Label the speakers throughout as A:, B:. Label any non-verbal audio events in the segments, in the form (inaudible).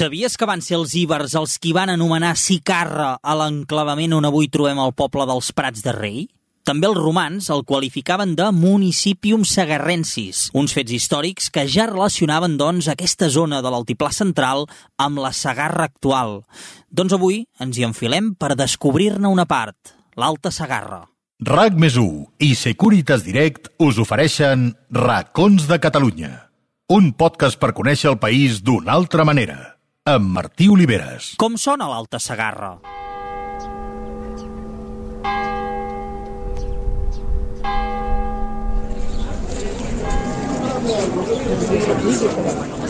A: Sabies que van ser els íbers els qui van anomenar Sicarra a l'enclavament on avui trobem el poble dels Prats de Rei? També els romans el qualificaven de municipium sagarrensis, uns fets històrics que ja relacionaven, doncs, aquesta zona de l'altiplà central amb la Sagarra actual. Doncs avui ens hi enfilem per descobrir-ne una part, l'Alta Sagarra.
B: RAC més i Securitas Direct us ofereixen Racons de Catalunya, un podcast per conèixer el país d'una altra manera amb Martí Oliveres.
A: Com sona l'Alta Sagarra?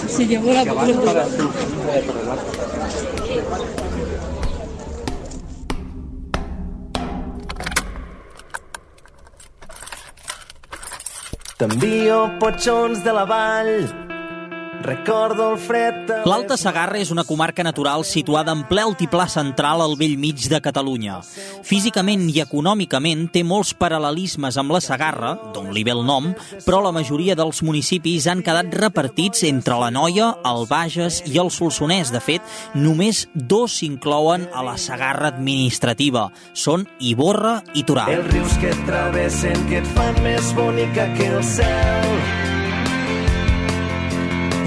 C: Se llevó la
D: T'envio potxons de la vall Recordo el fred...
A: L'Alta Sagarra és una comarca natural situada en ple altiplà central al vell mig de Catalunya. Físicament i econòmicament té molts paral·lelismes amb la Sagarra, d'on li ve el nom, però la majoria dels municipis han quedat repartits entre la Noia, el Bages i el Solsonès. De fet, només dos s'inclouen a la Sagarra administrativa. Són Iborra i Torà.
D: Els rius que et travessen que et fan més bonica que el cel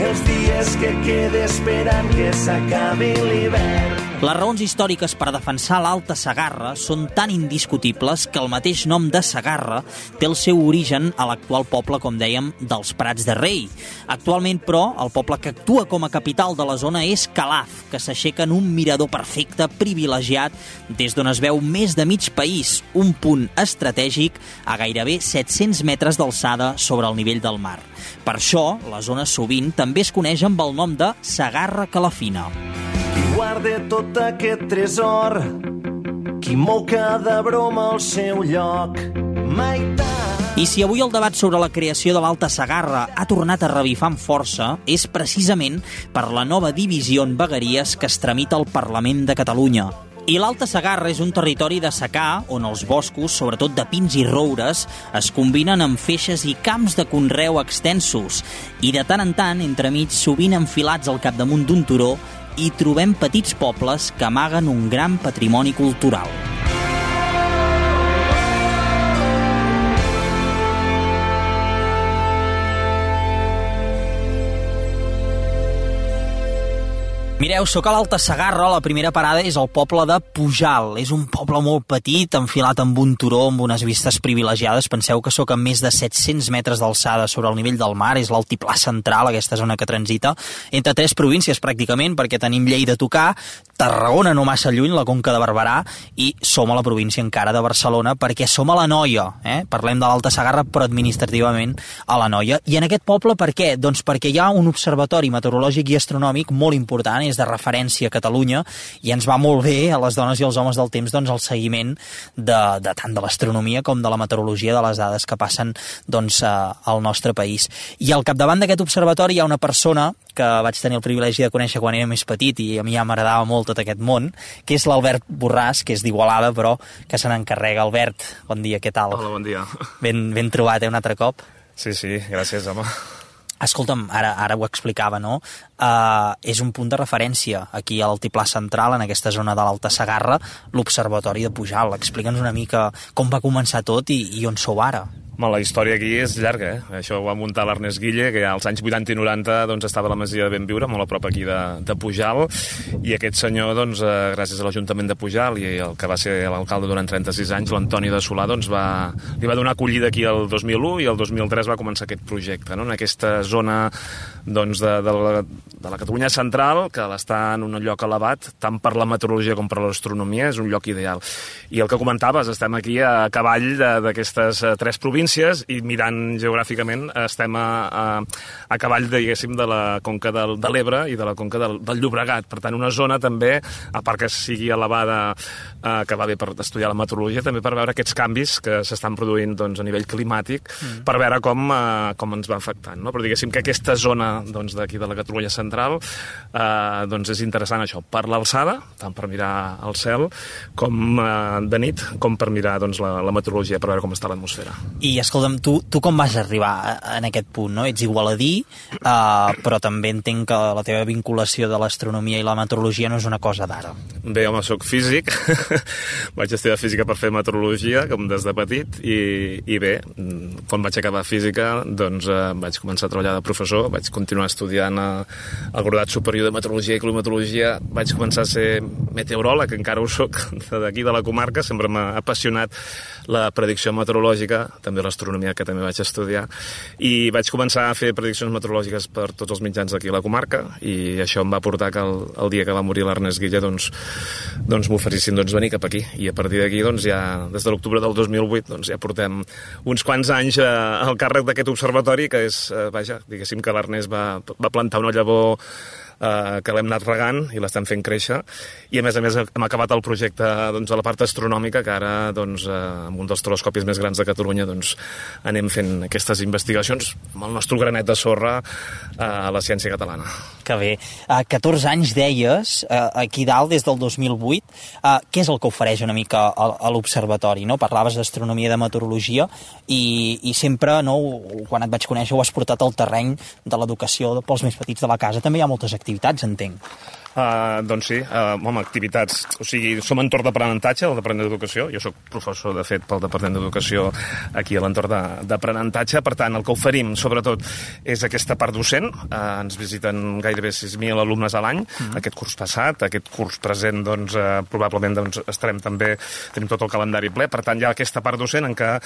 D: els dies que queda esperant que s'acabi l'hivern.
A: Les raons històriques per defensar l'Alta Sagarra són tan indiscutibles que el mateix nom de Sagarra té el seu origen a l'actual poble, com dèiem, dels Prats de Rei. Actualment, però, el poble que actua com a capital de la zona és Calaf, que s'aixeca en un mirador perfecte, privilegiat, des d'on es veu més de mig país, un punt estratègic a gairebé 700 metres d'alçada sobre el nivell del mar. Per això, la zona sovint també es coneix amb el nom de Sagarra Calafina.
D: Qui guarda tot aquest tresor, qui mou cada broma al seu lloc, mai.
A: I si avui el debat sobre la creació de l'Alta Sagarra ha tornat a revifar amb força, és precisament per la nova divisió en vegueries que es tramita al Parlament de Catalunya. I l'Alta Sagarra és un territori de secà on els boscos, sobretot de pins i roures, es combinen amb feixes i camps de conreu extensos. I de tant en tant, entremig, sovint enfilats al capdamunt d'un turó, hi trobem petits pobles que amaguen un gran patrimoni cultural. Mireu, sóc a l'Alta Sagarra, la primera parada és el poble de Pujal. És un poble molt petit, enfilat amb un turó, amb unes vistes privilegiades. Penseu que sóc a més de 700 metres d'alçada sobre el nivell del mar, és l'altiplà central, aquesta zona que transita, entre tres províncies pràcticament, perquè tenim Lleida a tocar, Tarragona no massa lluny, la Conca de Barberà, i som a la província encara de Barcelona, perquè som a la Noia. Eh? Parlem de l'Alta Sagarra, però administrativament a la Noia. I en aquest poble, per què? Doncs perquè hi ha un observatori meteorològic i astronòmic molt important, és de referència a Catalunya i ens va molt bé a les dones i als homes del temps doncs, el seguiment de, de tant de l'astronomia com de la meteorologia de les dades que passen doncs, al nostre país. I al capdavant d'aquest observatori hi ha una persona que vaig tenir el privilegi de conèixer quan era més petit i a mi ja m'agradava molt tot aquest món, que és l'Albert Borràs, que és d'Igualada, però que se n'encarrega. Albert, bon dia, què tal?
E: Hola, bon dia.
A: Ben, ben trobat, eh, un altre cop?
E: Sí, sí, gràcies, home.
A: Escolta'm, ara, ara ho explicava, no? Uh, és un punt de referència aquí a l'altiplà central, en aquesta zona de l'Alta Sagarra, l'Observatori de Pujal. Explica'ns una mica com va començar tot i, i on sou ara.
E: Home, la història aquí és llarga, eh? Això ho va muntar l'Ernest Guille, que als anys 80 i 90 doncs, estava a la Masia de Benviure, molt a prop aquí de, de Pujal, i aquest senyor, doncs, eh, gràcies a l'Ajuntament de Pujal i el que va ser l'alcalde durant 36 anys, l'Antoni de Solà, doncs, va, li va donar acollida aquí el 2001 i el 2003 va començar aquest projecte, no? en aquesta zona doncs, de, de, la, de la Catalunya central, que està en un lloc elevat, tant per la meteorologia com per l'astronomia, és un lloc ideal. I el que comentaves, estem aquí a cavall d'aquestes eh, tres províncies províncies i mirant geogràficament estem a, a, a cavall, diguéssim, de la conca del, de l'Ebre i de la conca del, del Llobregat. Per tant, una zona també, a part que sigui elevada, eh, que va bé per estudiar la meteorologia, també per veure aquests canvis que s'estan produint doncs, a nivell climàtic, mm. per veure com, eh, com ens va afectant. No? Però diguéssim que aquesta zona doncs, d'aquí doncs, de la Catalunya central eh, doncs és interessant això, per l'alçada, tant per mirar el cel, com eh, de nit, com per mirar doncs, la, la meteorologia, per veure com està l'atmosfera.
A: I I, escolta'm, tu, tu com vas arribar en aquest punt, no? Ets igualadí, uh, però també entenc que la teva vinculació de l'astronomia i la meteorologia no és una cosa d'ara.
E: Bé, home, sóc físic. (laughs) vaig estudiar física per fer meteorologia, com des de petit, i, i bé, quan vaig acabar física, doncs eh, vaig començar a treballar de professor, vaig continuar estudiant a, al graduat superior de meteorologia i climatologia, vaig començar a ser meteoròleg, encara ho sóc, (laughs) d'aquí de la comarca, sempre m'ha apassionat la predicció meteorològica, també l'astronomia, que també vaig estudiar, i vaig començar a fer prediccions meteorològiques per tots els mitjans d'aquí a la comarca, i això em va portar que el, el dia que va morir l'Ernest Guilla, doncs, doncs m'oferissin doncs, venir cap aquí. I a partir d'aquí, doncs, ja, des de l'octubre del 2008, doncs, ja portem uns quants anys eh, al càrrec d'aquest observatori, que és, eh, vaja, diguéssim que l'Ernest va, va plantar una llavor eh, que l'hem anat regant i l'estem fent créixer i a més a més hem acabat el projecte doncs, a la part astronòmica que ara doncs, eh, amb un dels telescopis més grans de Catalunya doncs, anem fent aquestes investigacions amb el nostre granet de sorra eh, a la ciència catalana.
A: Que bé. Uh, 14 anys deies, uh, aquí dalt, des del 2008. Uh, què és el que ofereix una mica a, a l'observatori? No? Parlaves d'astronomia de meteorologia i, i sempre, no, quan et vaig conèixer, ho has portat al terreny de l'educació pels més petits de la casa. També hi ha moltes activitats, entenc.
E: Uh, doncs sí, uh, home, activitats. O sigui, som entorn d'aprenentatge, el Departament d'Educació. Jo sóc professor, de fet, pel Departament d'Educació aquí a l'entorn d'aprenentatge. Per tant, el que oferim, sobretot, és aquesta part docent. Uh, ens visiten gairebé 6.000 alumnes a l'any. Mm -hmm. Aquest curs passat, aquest curs present, doncs, uh, probablement doncs, estarem també, tenim tot el calendari ple. Per tant, hi ha aquesta part docent en què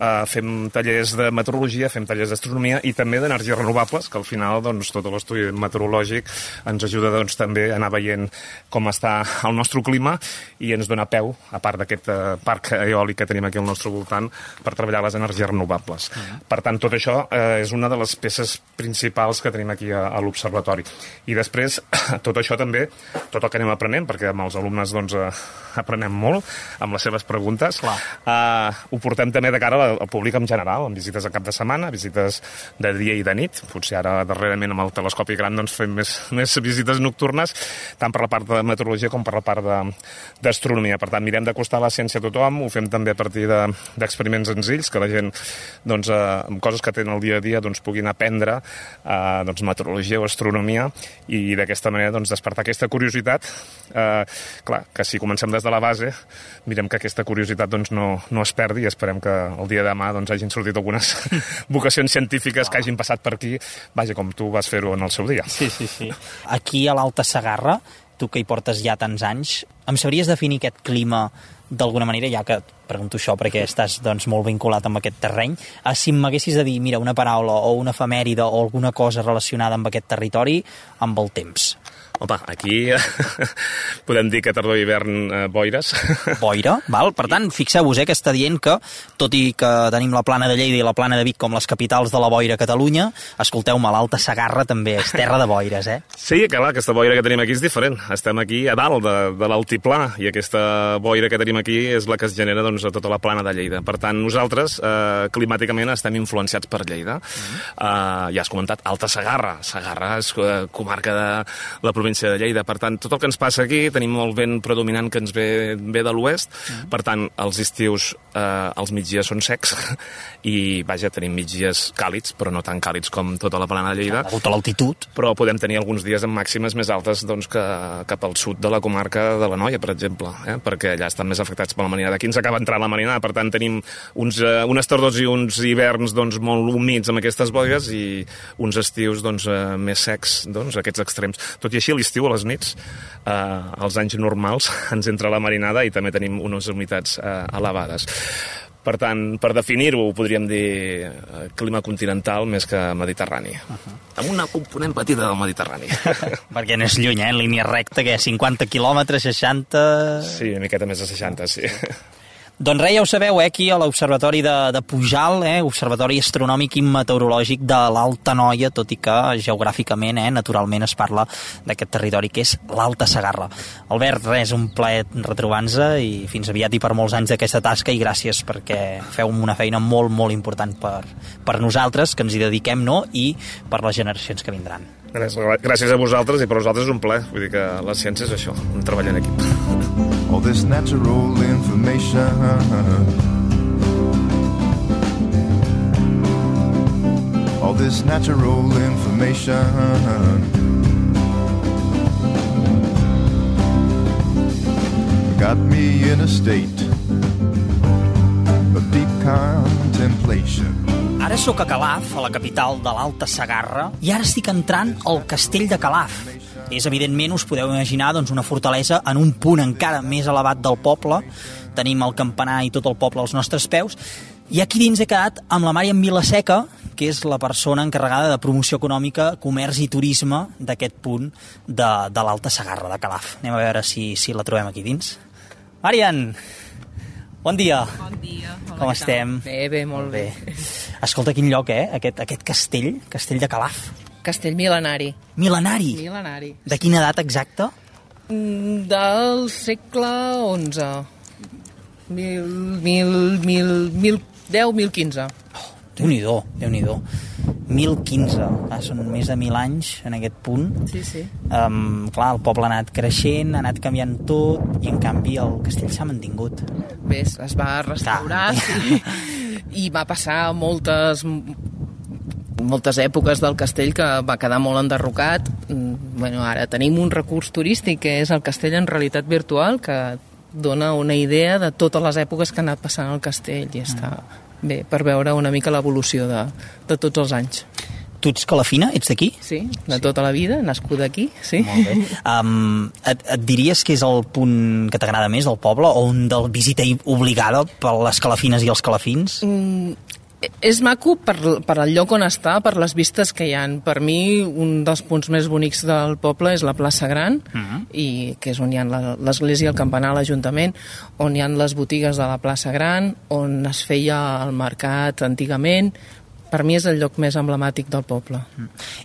E: uh, fem tallers de meteorologia, fem tallers d'astronomia i també d'energies renovables, que al final, doncs, tot l'estudi meteorològic ens ajuda, doncs, també anar veient com està el nostre clima i ens dona peu, a part d'aquest eh, parc eòlic que tenim aquí al nostre voltant, per treballar les energies renovables. Uh -huh. Per tant, tot això eh, és una de les peces principals que tenim aquí a, a l'observatori. I després, (clears throat) tot això també, tot el que anem aprenent, perquè amb els alumnes doncs, eh, (laughs) aprenem molt amb les seves preguntes, eh, ho portem també de cara al públic en general, amb visites a cap de setmana, visites de dia i de nit, potser ara darrerament amb el telescopi gran doncs, fem més, (laughs) més visites nocturnes, tant per la part de meteorologia com per la part d'astronomia. Per tant, mirem d'acostar la ciència a tothom, ho fem també a partir d'experiments de, senzills, que la gent, doncs, eh, amb coses que tenen el dia a dia, doncs, puguin aprendre eh, doncs, meteorologia o astronomia i d'aquesta manera doncs, despertar aquesta curiositat. Eh, clar, que si comencem des de la base, mirem que aquesta curiositat doncs, no, no es perdi i esperem que el dia de demà doncs, hagin sortit algunes (laughs) vocacions científiques que hagin passat per aquí, vaja, com tu vas fer-ho en el seu dia.
A: Sí, sí, sí. (laughs) Aquí a l'Alta Sagarra, tu que hi portes ja tants anys, em sabries definir aquest clima d'alguna manera, ja que et pregunto això perquè estàs doncs, molt vinculat amb aquest terreny, ah, si m'haguessis de dir, mira, una paraula o una efemèride o alguna cosa relacionada amb aquest territori, amb el temps.
E: Home, aquí (laughs) podem dir que tardor i hivern eh, boires. (laughs)
A: Boira, val? Per tant, fixeu-vos eh, que està dient que, tot i que tenim la plana de Lleida i la plana de Vic com les capitals de la boira a Catalunya, escolteu-me, l'Alta Sagarra també és terra de boires, eh?
E: Sí, que clar, aquesta boira que tenim aquí és diferent. Estem aquí a dalt de, de l'altiplà i aquesta boira que tenim aquí és la que es genera doncs, a tota la plana de Lleida. Per tant, nosaltres eh, climàticament estem influenciats per Lleida. Mm -hmm. eh, ja has comentat, Alta Sagarra. Sagarra és eh, comarca de la província província de Lleida. Per tant, tot el que ens passa aquí, tenim el vent predominant que ens ve, ve de l'oest, mm. per tant, els estius, eh, els migdies són secs, (laughs) i, vaja, tenim migdies càlids, però no tan càlids com tota la plana de Lleida.
A: A l'altitud.
E: Però podem tenir alguns dies amb màximes més altes doncs, que cap al sud de la comarca de la Noia, per exemple, eh? perquè allà estan més afectats per la marinada. Aquí ens acaba entrant la marinada, per tant, tenim uns, eh, unes tardors i uns hiverns doncs, molt humits amb aquestes boies i uns estius doncs, eh, més secs, doncs, aquests extrems. Tot i així, l'estiu, a les nits, eh, als anys normals, (laughs) ens entra la marinada i també tenim unes humitats eh, elevades. Per tant, per definir-ho, podríem dir eh, clima continental més que mediterrani. Uh -huh. Amb una component petita del Mediterrani. (laughs)
A: Perquè no és lluny, eh? En línia recta, que 50 quilòmetres, 60...
E: Sí, una miqueta més de 60, sí.
A: Doncs res, ja ho sabeu, eh, aquí a l'Observatori de, de Pujal, eh, Observatori Astronòmic i Meteorològic de l'Alta Noia, tot i que geogràficament, eh, naturalment, es parla d'aquest territori que és l'Alta Sagarra. Albert, res, un plaer retrobar-nos i fins aviat i per molts anys d'aquesta tasca i gràcies perquè feu una feina molt, molt important per, per nosaltres, que ens hi dediquem, no?, i per les generacions que vindran.
E: Gràcies a vosaltres i per nosaltres és un plaer. Vull dir que la ciència és això, un treball en equip. all this natural information.
C: all this natural information. Got me in a state contemplation.
A: Ara sóc a Calaf, a la capital de l'Alta Sagarra, i ara estic entrant al castell de Calaf. És, evidentment, us podeu imaginar, doncs, una fortalesa en un punt encara més elevat del poble. Tenim el campanar i tot el poble als nostres peus. I aquí dins he quedat amb la Màriam Vilaseca, que és la persona encarregada de promoció econòmica, comerç i turisme d'aquest punt de, de l'Alta Sagarra, de Calaf. Anem a veure si, si la trobem aquí dins. Marian, bon dia.
F: Bon dia. Hola,
A: Com estem?
F: Bé, bé, molt bé.
A: Escolta, quin lloc, eh? Aquest, aquest castell, castell de Calaf.
F: Castell mil·lenari.
A: Mil·lenari.
F: Mil·lenari.
A: De quina edat exacta?
F: Mm, Del segle XI. Mil, mil, mil, mil, 10, 1015.
A: Déu-n'hi-do, déu nhi déu 1015, ah, són més de mil anys en aquest punt.
F: Sí, sí.
A: Um, clar, el poble ha anat creixent, ha anat canviant tot, i en canvi el castell s'ha mantingut.
F: Bé, es va restaurar sí, (laughs) i va passar moltes moltes èpoques del castell que va quedar molt enderrocat. Mm, Bueno, ara tenim un recurs turístic que és el castell en realitat virtual que dona una idea de totes les èpoques que ha anat passant el castell i està bé per veure una mica l'evolució de, de tots els anys.
A: Tu ets calafina? Ets d'aquí?
F: Sí, de tota la vida, nascuda aquí, sí.
A: Molt bé. Um, et, et diries que és el punt que t'agrada més del poble o un del visita obligada per les calafines i els calafins?
F: Mm, és maco per, per el lloc on està, per les vistes que hi han. Per mi, un dels punts més bonics del poble és la plaça Gran,
A: Mhm.
F: i que és on hi ha l'església, el campanar, l'Ajuntament, on hi han les botigues de la plaça Gran, on es feia el mercat antigament. Per mi és el lloc més emblemàtic del poble.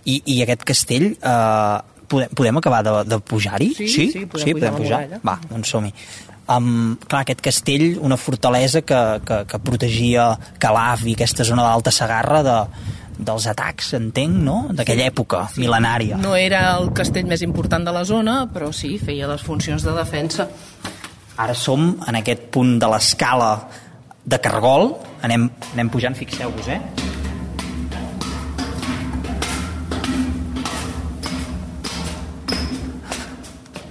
A: I, i aquest castell, eh, podem, podem acabar de, de pujar-hi?
F: Sí,
A: sí,
F: sí, podem
A: sí,
F: pujar la
A: pujar. Va, doncs som-hi. Um, clar, aquest castell, una fortalesa que, que, que protegia Calaf i aquesta zona d'Alta Sagarra de, dels atacs, entenc, no? D'aquella època mil·lenària.
F: No era el castell més important de la zona, però sí, feia les funcions de defensa.
A: Ara som en aquest punt de l'escala de Cargol. Anem, anem pujant, fixeu-vos, eh?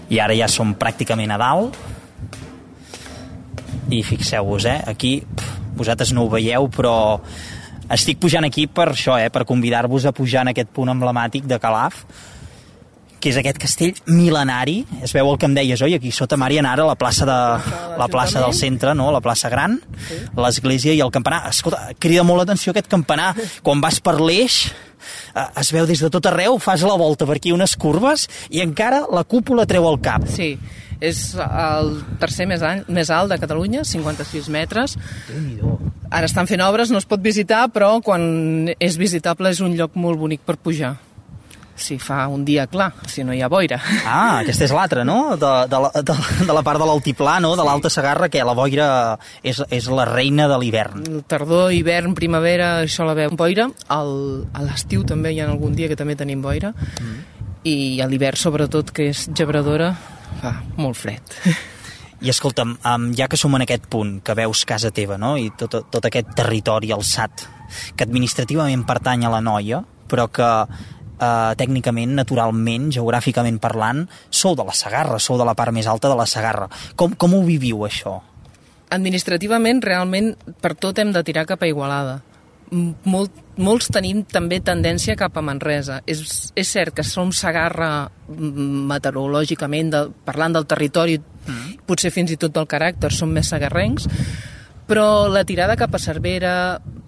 A: I ara ja som pràcticament a dalt. I fixeu-vos, eh? Aquí, pf, vosaltres no ho veieu, però estic pujant aquí per això, eh? Per convidar-vos a pujar en aquest punt emblemàtic de Calaf, que és aquest castell mil·lenari. Es veu el que em deies, oi? Aquí sota Marian ara la plaça, de, la plaça del centre, no? la plaça gran, l'església i el campanar. Escolta, crida molt l'atenció aquest campanar. (laughs) Quan vas per l'eix, eh, es veu des de tot arreu, fas la volta per aquí unes curves i encara la cúpula treu el cap.
F: Sí, és el tercer més, alt, més alt de Catalunya, 56 metres. Ara estan fent obres, no es pot visitar, però quan és visitable és un lloc molt bonic per pujar. Si fa un dia clar, si no hi ha boira.
A: Ah, aquesta és l'altra, no? De, de, la, de, de la part de l'altiplà, no? De l'Alta Sagarra, que la boira és, és la reina de l'hivern.
F: Tardor, hivern, primavera, això la veu boira. El, a l'estiu també hi ha algun dia que també tenim boira. Mm. I a l'hivern, sobretot, que és gebradora, fa molt fred.
A: I escolta'm, um, ja que som en aquest punt, que veus casa teva, no?, i tot, tot aquest territori alçat, que administrativament pertany a la noia, però que eh, tècnicament, naturalment, geogràficament parlant, sou de la Sagarra, sou de la part més alta de la Sagarra. Com, com ho viviu, això?
F: Administrativament, realment, per tot hem de tirar cap a Igualada. Molt, molts tenim també tendència cap a Manresa. És, és cert que som Sagarra meteorològicament, de, parlant del territori, mm. potser fins i tot del caràcter, som més sagarrencs, però la tirada cap a Cervera,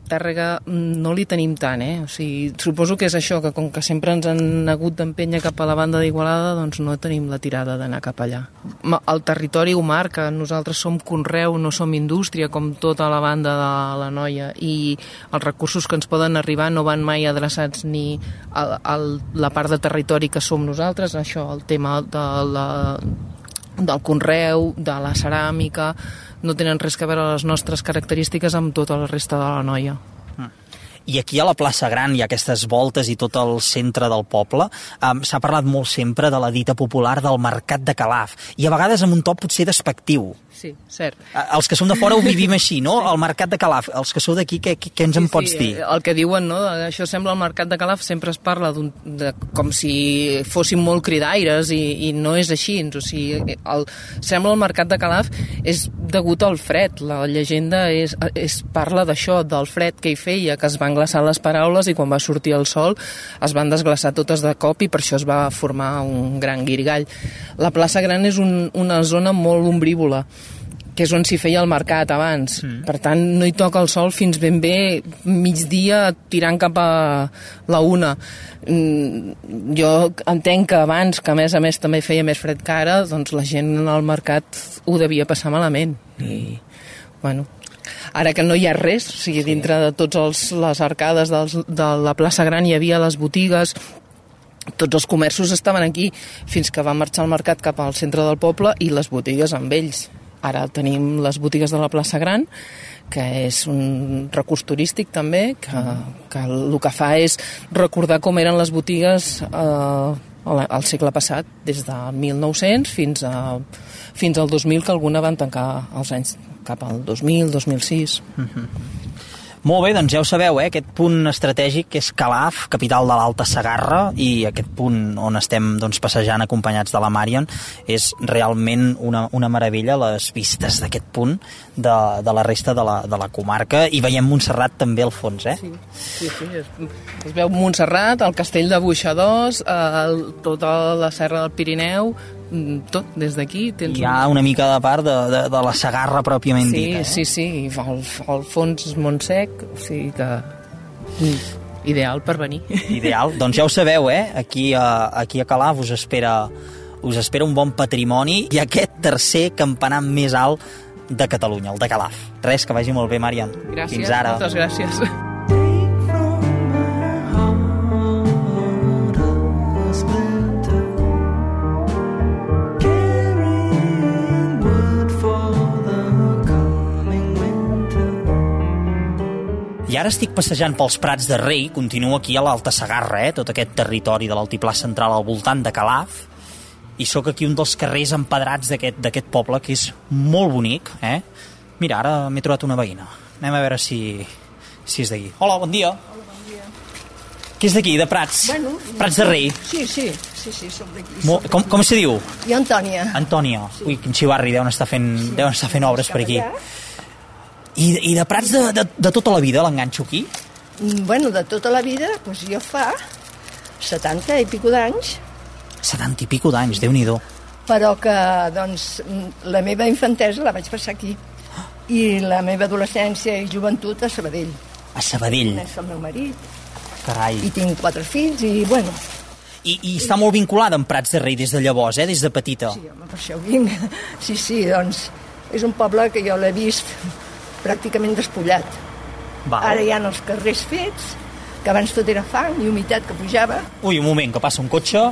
F: Tàrrega, mm, no li tenim tant, eh? O sigui, suposo que és això, que com que sempre ens han hagut d'empènyer cap a la banda d'Igualada, doncs no tenim la tirada d'anar cap allà. El territori ho marca, nosaltres som conreu, no som indústria, com tota la banda de la noia, i els recursos que ens poden arribar no van mai adreçats ni a la part de territori que som nosaltres, això, el tema de la, del conreu, de la ceràmica, no tenen res que veure les nostres característiques amb tota la resta de la noia.
A: I aquí a la plaça Gran hi ha aquestes voltes i tot el centre del poble. Um, S'ha parlat molt sempre de la dita popular del mercat de Calaf, i a vegades amb un to potser despectiu.
F: Sí, cert.
A: Els que som de fora ho vivim així, no? El mercat de Calaf. Els que sou d'aquí, què, què, ens en pots dir?
F: El que diuen, no? Això sembla el mercat de Calaf, sempre es parla de, com si fossin molt cridaires i, i no és així. O sigui, el, sembla el mercat de Calaf és degut al fred. La llegenda és, és parla d'això, del fred que hi feia, que es van glaçar les paraules i quan va sortir el sol es van desglaçar totes de cop i per això es va formar un gran guirigall. La plaça Gran és un, una zona molt ombrívola que és on s'hi feia el mercat abans. Mm. Per tant, no hi toca el sol fins ben bé migdia tirant cap a la una. Mm, jo entenc que abans, que a més a més també feia més fred que ara, doncs la gent al mercat ho devia passar malament. I, bueno, ara que no hi ha res, o sigui, dintre de tots els, les arcades dels, de la plaça Gran hi havia les botigues, tots els comerços estaven aquí fins que va marxar el mercat cap al centre del poble i les botigues amb ells. Ara tenim les botigues de la plaça Gran, que és un recurs turístic també, que, que el que fa és recordar com eren les botigues eh, al segle passat, des de 1900 fins, a, fins al 2000, que alguna van tancar els anys cap al 2000, 2006.
A: Molt bé, doncs ja ho sabeu, eh? aquest punt estratègic que és Calaf, capital de l'Alta Sagarra, i aquest punt on estem doncs, passejant acompanyats de la Marion és realment una, una meravella, les vistes d'aquest punt de, de la resta de la, de la comarca, i veiem Montserrat també al fons, eh?
F: Sí, sí, sí. Es, es veu Montserrat, el castell de Buixadors, el, tota la serra del Pirineu, tot, des d'aquí. tens
A: Hi ha una mica de part de, de, de la Sagarra pròpiament
F: Sí,
A: dita, eh?
F: sí, sí, i al, al fons Montsec, o sigui que... mm, Ideal per venir. (laughs)
A: Ideal. Doncs ja ho sabeu, eh? Aquí a, aquí a Calaf us espera, us espera un bon patrimoni i aquest tercer campanar més alt de Catalunya, el de Calaf. Res, que vagi molt bé, Marian.
F: Gràcies,
A: Fins ara.
F: moltes gràcies.
A: I ara estic passejant pels Prats de Rei, continuo aquí a l'Alta Sagarra, eh? tot aquest territori de l'altiplà central al voltant de Calaf, i sóc aquí un dels carrers empedrats d'aquest poble, que és molt bonic. Eh? Mira, ara m'he trobat una veïna. Anem a veure si, si és d'aquí. Hola, bon dia. Hola, bon dia. Què és d'aquí, de Prats?
G: Bueno,
A: Prats de Rei.
G: Sí, sí, sí, sí, som d'aquí.
A: Com, com se diu?
G: I Antònia.
A: Antònia. Ui, quin xivarri, deuen estar fent, deuen estar fent obres per aquí. I, I de Prats de, de, de tota la vida l'enganxo aquí?
G: Mm, Bueno, de tota la vida, doncs jo fa 70 i pico d'anys,
A: 70 i pico d'anys, déu nhi
G: però que, doncs, la meva infantesa la vaig passar aquí. I la meva adolescència i joventut a Sabadell.
A: A Sabadell,
G: És el meu marit,
A: carai.
G: i tinc quatre fills, i, bueno,
A: I, I està molt vinculada amb Prats de Rei des de llavors, eh? des de petita.
G: sí, home, per això vinc. Sí, sí, doncs, és un poble que jo l'he vist pràcticament despullat.
A: Val.
G: Ara hi ha els carrers fets, que abans tot era fang i humitat que pujava,
A: Ui, un moment, que passa un cotxe.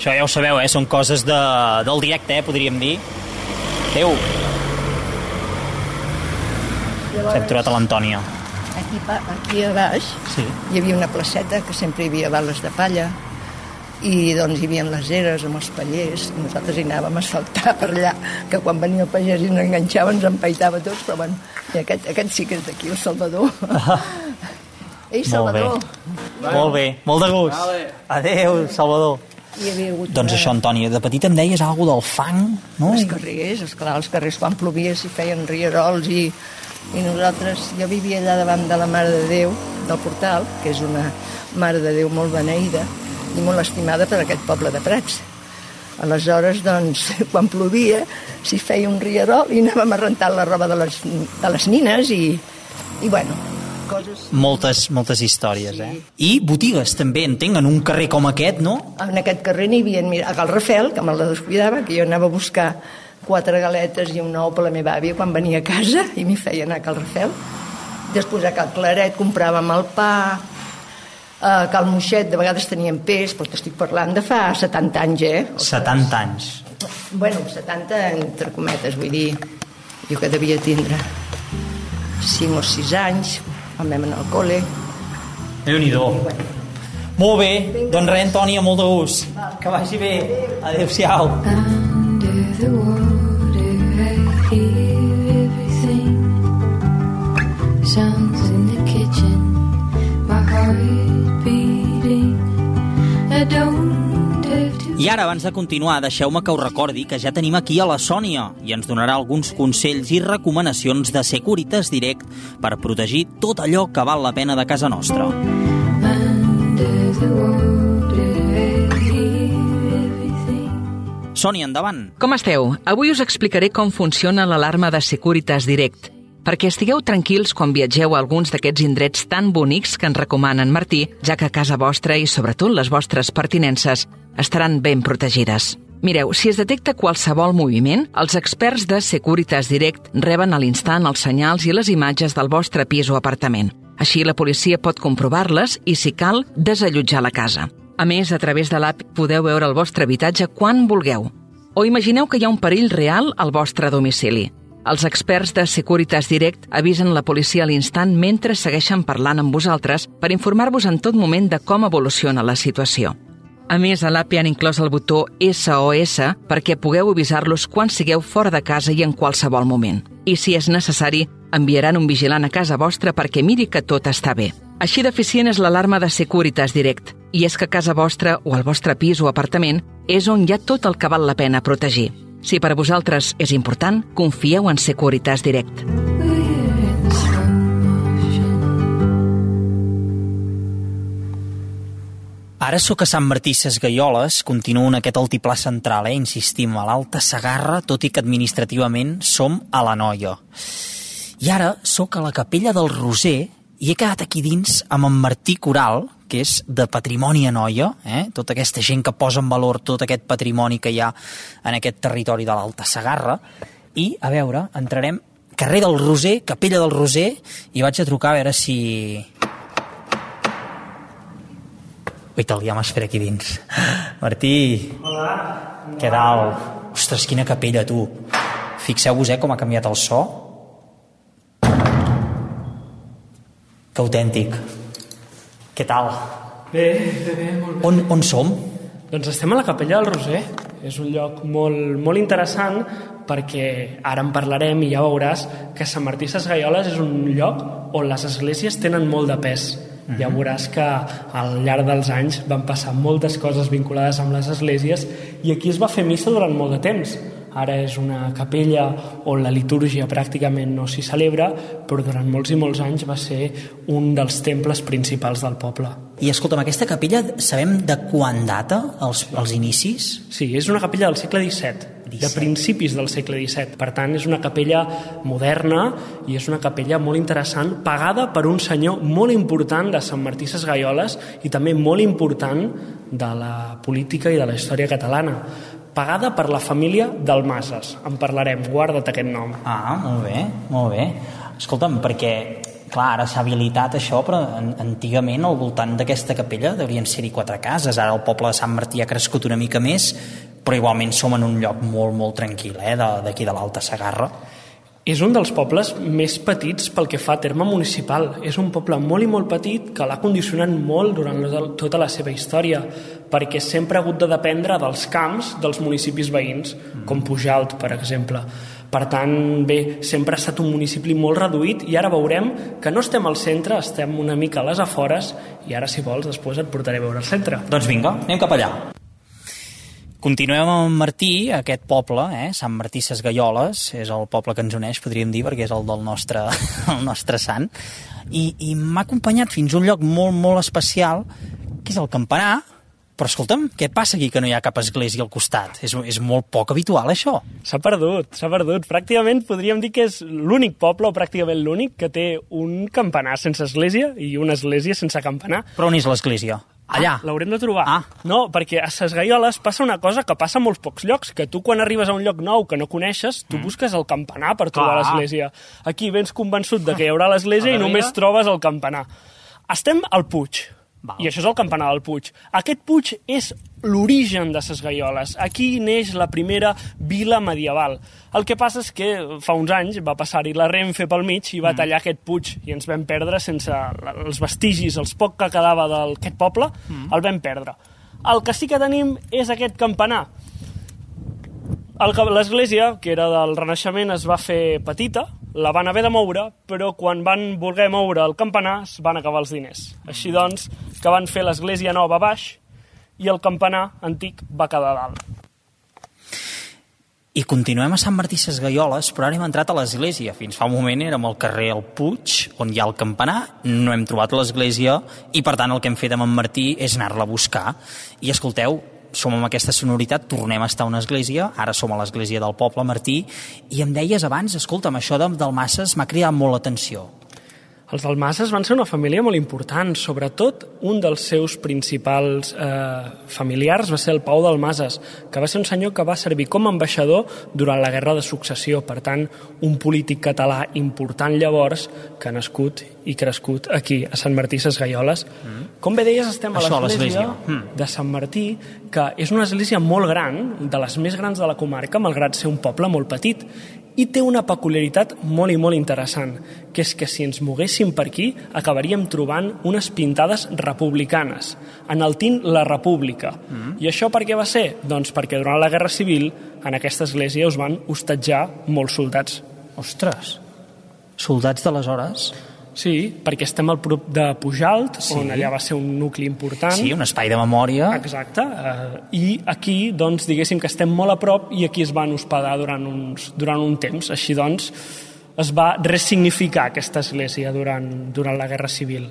A: Això ja ho sabeu, eh? Són coses de, del directe, eh? Podríem dir. Adéu. Hem trobat a l'Antònia.
G: Aquí, aquí a baix
A: Sí.
G: hi havia una placeta que sempre hi havia bales de palla i doncs hi havia les eres amb els pallers i nosaltres hi anàvem a saltar per allà que quan venia el pagès i ens enganxava ens empaitava tots però bueno, i aquest, aquest sí que és d'aquí, el Salvador (laughs) Ei, Salvador
A: Molt bé. Molt bé, molt de gust. Vale. Adéu, Salvador.
G: hi havia hagut
A: Doncs això, Antònia, de petita em deies alguna del fang, no?
G: els carrers, esclar, els carrers quan plovia s'hi feien rierols i, i nosaltres, jo vivia allà davant de la Mare de Déu del Portal, que és una Mare de Déu molt beneïda i molt estimada per aquest poble de Prats. Aleshores, doncs, (laughs) quan plovia, s'hi feia un rierol i anàvem a rentar la roba de les, de les nines i, i bueno, coses...
A: Moltes, moltes històries, eh? I botigues, també, entenc, en un carrer com aquest, no?
G: En aquest carrer n'hi havia, mira, a Cal Rafel, que me'l descuidava, que jo anava a buscar quatre galetes i un ou per la meva àvia quan venia a casa i m'hi feia anar a Cal Rafel. Després a Cal Claret compràvem el pa, a Cal Moixet de vegades teníem peix, però t'estic parlant de fa 70 anys, eh?
A: 70 anys.
G: Bueno, 70 entre cometes, vull dir, jo que devia tindre 5 o 6 anys, quan vam anar al col·le.
A: Déu-n'hi-do. Molt bé, doncs res, Antònia, molt de gust. Que vagi bé. Adéu-siau.
H: Under the water, I
A: ara, abans de continuar, deixeu-me que us recordi que ja tenim aquí a la Sònia i ens donarà alguns consells i recomanacions de Securitas Direct per protegir tot allò que val la pena de casa nostra. Sònia, endavant.
I: Com esteu? Avui us explicaré com funciona l'alarma de Securitas Direct, perquè estigueu tranquils quan viatgeu a alguns d'aquests indrets tan bonics que ens recomana en Martí, ja que casa vostra i sobretot les vostres pertinences estaran ben protegides. Mireu, si es detecta qualsevol moviment, els experts de Securitas Direct reben a l'instant els senyals i les imatges del vostre pis o apartament. Així la policia pot comprovar-les i, si cal, desallotjar la casa. A més, a través de l'app podeu veure el vostre habitatge quan vulgueu. O imagineu que hi ha un perill real al vostre domicili. Els experts de Securitas Direct avisen la policia a l'instant mentre segueixen parlant amb vosaltres per informar-vos en tot moment de com evoluciona la situació. A més, a l'app hi han inclòs el botó SOS perquè pugueu avisar-los quan sigueu fora de casa i en qualsevol moment. I si és necessari, enviaran un vigilant a casa vostra perquè miri que tot està bé. Així d'eficient és l'alarma de Securitas Direct, i és que casa vostra o el vostre pis o apartament és on hi ha tot el que val la pena protegir. Si per a vosaltres és important, confieu en Securitas Direct.
A: Ara sóc a Sant Martí Sesgueioles, continuo en aquest altiplà central, eh? insistim, a l'Alta Sagarra, tot i que administrativament som a la Noia. I ara sóc a la capella del Roser i he quedat aquí dins amb en Martí Coral, que és de Patrimoni a Noia, eh? tota aquesta gent que posa en valor tot aquest patrimoni que hi ha en aquest territori de l'Alta Sagarra. I, a veure, entrarem carrer del Roser, capella del Roser, i vaig a trucar a veure si... Vital, ja m'espera aquí dins. Martí! Hola! Què tal? Ostres, quina capella, tu! Fixeu-vos, eh, com ha canviat el so. Que autèntic. Què tal?
J: Bé, bé, bé, molt bé.
A: On, on som?
J: Doncs estem a la Capella del Roser. És un lloc molt, molt interessant perquè ara en parlarem i ja veuràs que Sant Martí Sesgueioles és un lloc on les esglésies tenen molt de pes. Ja veuràs que al llarg dels anys van passar moltes coses vinculades amb les esglésies i aquí es va fer missa durant molt de temps. Ara és una capella on la litúrgia pràcticament no s'hi celebra, però durant molts i molts anys va ser un dels temples principals del poble.
A: I escolta'm, aquesta capella sabem de quan data els, els inicis?
J: Sí, és una capella del segle XVII, de
A: XVII.
J: principis del segle XVII. Per tant, és una capella moderna i és una capella molt interessant, pagada per un senyor molt important de Sant Martí Sesgueioles i també molt important de la política i de la història catalana. Pagada per la família Dalmases. En parlarem, guarda't aquest nom.
A: Ah, molt bé, molt bé. Escolta'm, perquè, clar, ara s'ha habilitat això, però an antigament al voltant d'aquesta capella deurien ser-hi quatre cases. Ara el poble de Sant Martí ha crescut una mica més, però igualment som en un lloc molt, molt tranquil, eh, d'aquí de l'Alta Sagarra.
J: És un dels pobles més petits pel que fa a terme municipal. És un poble molt i molt petit que l'ha condicionat molt durant tota la seva història, perquè sempre ha hagut de dependre dels camps dels municipis veïns, com Pujalt, per exemple. Per tant, bé, sempre ha estat un municipi molt reduït i ara veurem que no estem al centre, estem una mica a les afores i ara, si vols, després et portaré a veure el centre.
A: Doncs vinga, anem cap allà. Continuem amb Martí, aquest poble, eh? Sant Martí Sesgueioles, és el poble que ens uneix, podríem dir, perquè és el del nostre, (laughs) el nostre sant, i, i m'ha acompanyat fins a un lloc molt, molt especial, que és el campanar, però escolta'm, què passa aquí que no hi ha cap església al costat? És, és molt poc habitual, això.
J: S'ha perdut, s'ha perdut. Pràcticament podríem dir que és l'únic poble, o pràcticament l'únic, que té un campanar sense església i una església sense campanar.
A: Però on és l'església? Allà.
J: Ah, L'haurem de trobar.
A: Ah.
J: No, perquè a Ses Gaioles passa una cosa que passa a molts pocs llocs, que tu quan arribes a un lloc nou que no coneixes, tu mm. busques el campanar per trobar
A: Clar.
J: l'església. Aquí vens convençut de que hi haurà l'església i només trobes el campanar. Estem al Puig,
A: Val.
J: i això és el campanar del Puig. Aquest Puig és l'origen de Ses Gaioles. Aquí neix la primera vila medieval. El que passa és que fa uns anys va passar-hi la Renfe pel mig i va tallar aquest Puig i ens vam perdre sense els vestigis, els poc que quedava d'aquest poble, el vam perdre. El que sí que tenim és aquest campanar. L'església, que era del Renaixement, es va fer petita, la van haver de moure, però quan van voler moure el campanar es van acabar els diners. Així doncs, que van fer l'església nova a baix i el campanar antic va quedar a dalt.
A: I continuem a Sant Martí Sesgaioles, però ara hem entrat a l'església. Fins fa un moment érem al carrer El Puig, on hi ha el campanar, no hem trobat l'església, i per tant el que hem fet amb en Martí és anar-la a buscar. I escolteu, som amb aquesta sonoritat, tornem a estar a una església, ara som a l'església del poble Martí, i em deies abans, escolta'm, això de, del m'ha cridat molt l'atenció.
J: Els Dalmases van ser una família molt important, sobretot un dels seus principals eh, familiars va ser el Pau Dalmases, que va ser un senyor que va servir com a ambaixador durant la Guerra de Successió, per tant, un polític català important llavors que ha nascut i crescut aquí, a Sant Martí Sesgaioles. Mm. Com bé deies, estem
A: Això, a
J: l'església.
A: Mm.
J: de Sant Martí, que és una església molt gran, de les més grans de la comarca, malgrat ser un poble molt petit, i té una peculiaritat molt i molt interessant, que és que si ens moguéssim per aquí acabaríem trobant unes pintades republicanes, en el tint La República. Mm. I això per què va ser? Doncs perquè durant la Guerra Civil en aquesta església us van hostatjar molts soldats.
A: Ostres, soldats d'aleshores?
J: Sí, perquè estem al prop de Pujalt,
A: Sí.
J: on allà va ser un nucli important.
A: Sí, un espai de memòria.
J: Exacte, eh, i aquí, doncs, diguéssim que estem molt a prop i aquí es van hospedar durant, uns, durant un temps. Així, doncs, es va ressignificar aquesta església durant, durant la Guerra Civil.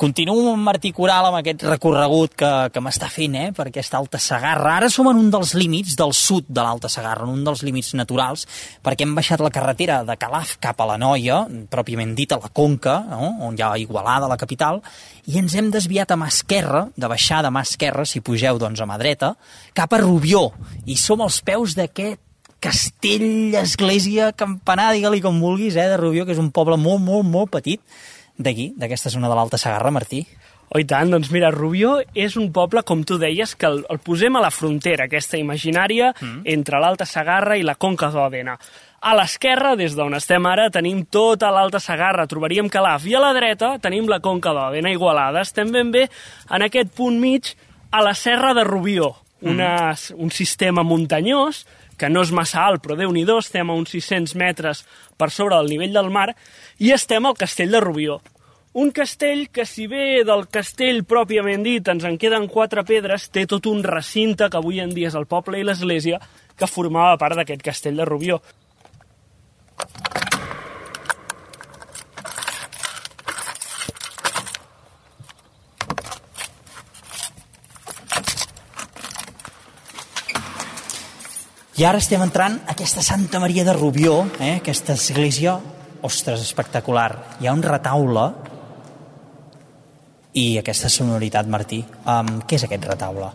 A: Continuo amb Martí Coral amb aquest recorregut que, que m'està fent eh, per aquesta Alta Sagarra. Ara som en un dels límits del sud de l'Alta Sagarra, en un dels límits naturals, perquè hem baixat la carretera de Calaf cap a la Noia, pròpiament dit a la Conca, no? on hi ha Igualada, la capital, i ens hem desviat a mà esquerra, de baixar de mà esquerra, si pugeu doncs a mà dreta, cap a Rubió, i som als peus d'aquest castell, església, campanar, digue-li com vulguis, eh, de Rubió, que és un poble molt, molt, molt petit, d'aquí, d'aquesta zona de l'Alta Sagarra, Martí.
J: Oh, i tant, doncs mira, Rubió és un poble, com tu deies, que el, el posem a la frontera, aquesta imaginària, mm. entre l'Alta Sagarra i la Conca d'Òdena. A l'esquerra, des d'on estem ara, tenim tota l'Alta Sagarra, trobaríem Calaf, i a la dreta tenim la Conca d'Òdena, Igualada. Estem ben bé en aquest punt mig, a la serra de Rubió, una, un sistema muntanyós que no és massa alt, però déu nhi estem a uns 600 metres per sobre del nivell del mar, i estem al castell de Rubió. Un castell que, si bé del castell pròpiament dit ens en queden quatre pedres, té tot un recinte que avui en dia és el poble i l'església que formava part d'aquest castell de Rubió.
A: I ara estem entrant a aquesta Santa Maria de Rubió, eh? aquesta església, ostres, espectacular. Hi ha un retaule i aquesta sonoritat, Martí. Um, què és aquest retaule?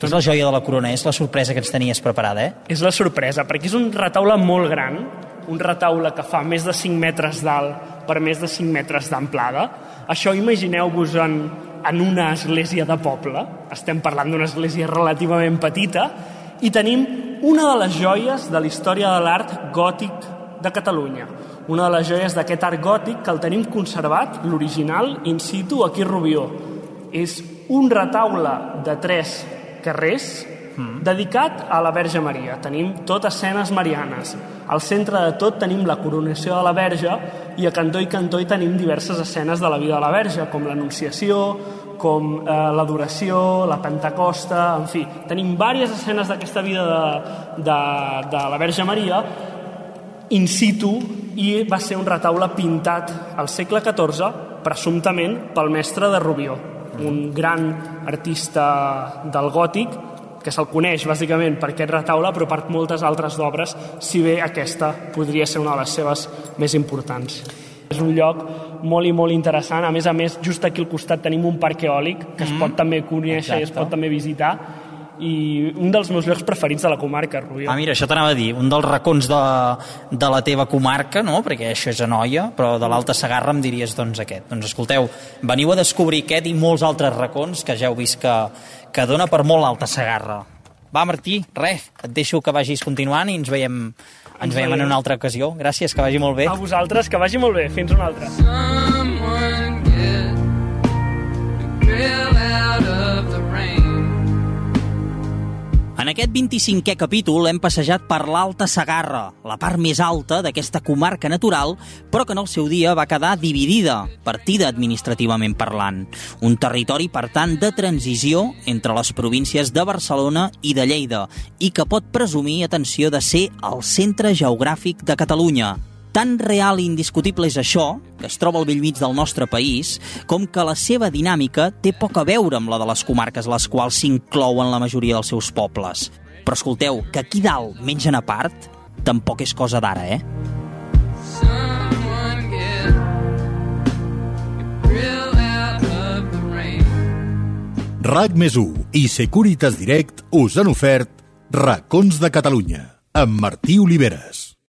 A: És la joia de la corona, és la sorpresa que ens tenies preparada, eh?
J: És la sorpresa, perquè és un retaule molt gran, un retaule que fa més de 5 metres d'alt per més de 5 metres d'amplada. Això imagineu-vos en, en una església de poble, estem parlant d'una església relativament petita, i tenim una de les joies de la història de l'art gòtic de Catalunya. Una de les joies d'aquest art gòtic que el tenim conservat, l'original, in situ, aquí a Rubió. És un retaule de tres carrers mm. dedicat a la Verge Maria. Tenim tot escenes marianes. Al centre de tot tenim la coronació de la Verge i a cantó i cantó hi tenim diverses escenes de la vida de la Verge, com l'Anunciació, com eh, l'adoració, la Pentecosta, en fi, tenim diverses escenes d'aquesta vida de, de, de la Verge Maria in situ i va ser un retaule pintat al segle XIV, presumptament pel mestre de Rubió, un gran artista del gòtic que se'l coneix bàsicament per aquest retaule però per moltes altres obres, si bé aquesta podria ser una de les seves més importants. És un lloc molt i molt interessant. A més a més, just aquí al costat tenim un parc eòlic que es pot també conèixer i es
A: Exacte.
J: pot també visitar i un dels meus llocs preferits de la comarca, Rubió.
A: Ah, mira, això t'anava a dir, un dels racons de, de la teva comarca, no?, perquè això és a Noia, però de l'Alta Sagarra em diries, doncs, aquest. Doncs escolteu, veniu a descobrir aquest i molts altres racons que ja heu vist que, que dona per molt l'Alta Sagarra. Va, Martí, res, et deixo que vagis continuant i ens veiem, ens veiem en una altra ocasió. Gràcies, que vagi molt bé.
J: A vosaltres, que vagi molt bé. Fins una altra.
H: Someone get
A: En aquest 25è capítol hem passejat per l'Alta Sagarra, la part més alta d'aquesta comarca natural, però que en el seu dia va quedar dividida, partida administrativament parlant. Un territori, per tant, de transició entre les províncies de Barcelona i de Lleida, i que pot presumir, atenció, de ser el centre geogràfic de Catalunya, tan real i indiscutible és això, que es troba al vell mig del nostre país, com que la seva dinàmica té poc a veure amb la de les comarques les quals s'inclouen la majoria dels seus pobles. Però escolteu, que aquí dalt mengen a part, tampoc és cosa d'ara, eh?
B: RAC més i Securitas Direct us han ofert Racons de Catalunya amb Martí Oliveres.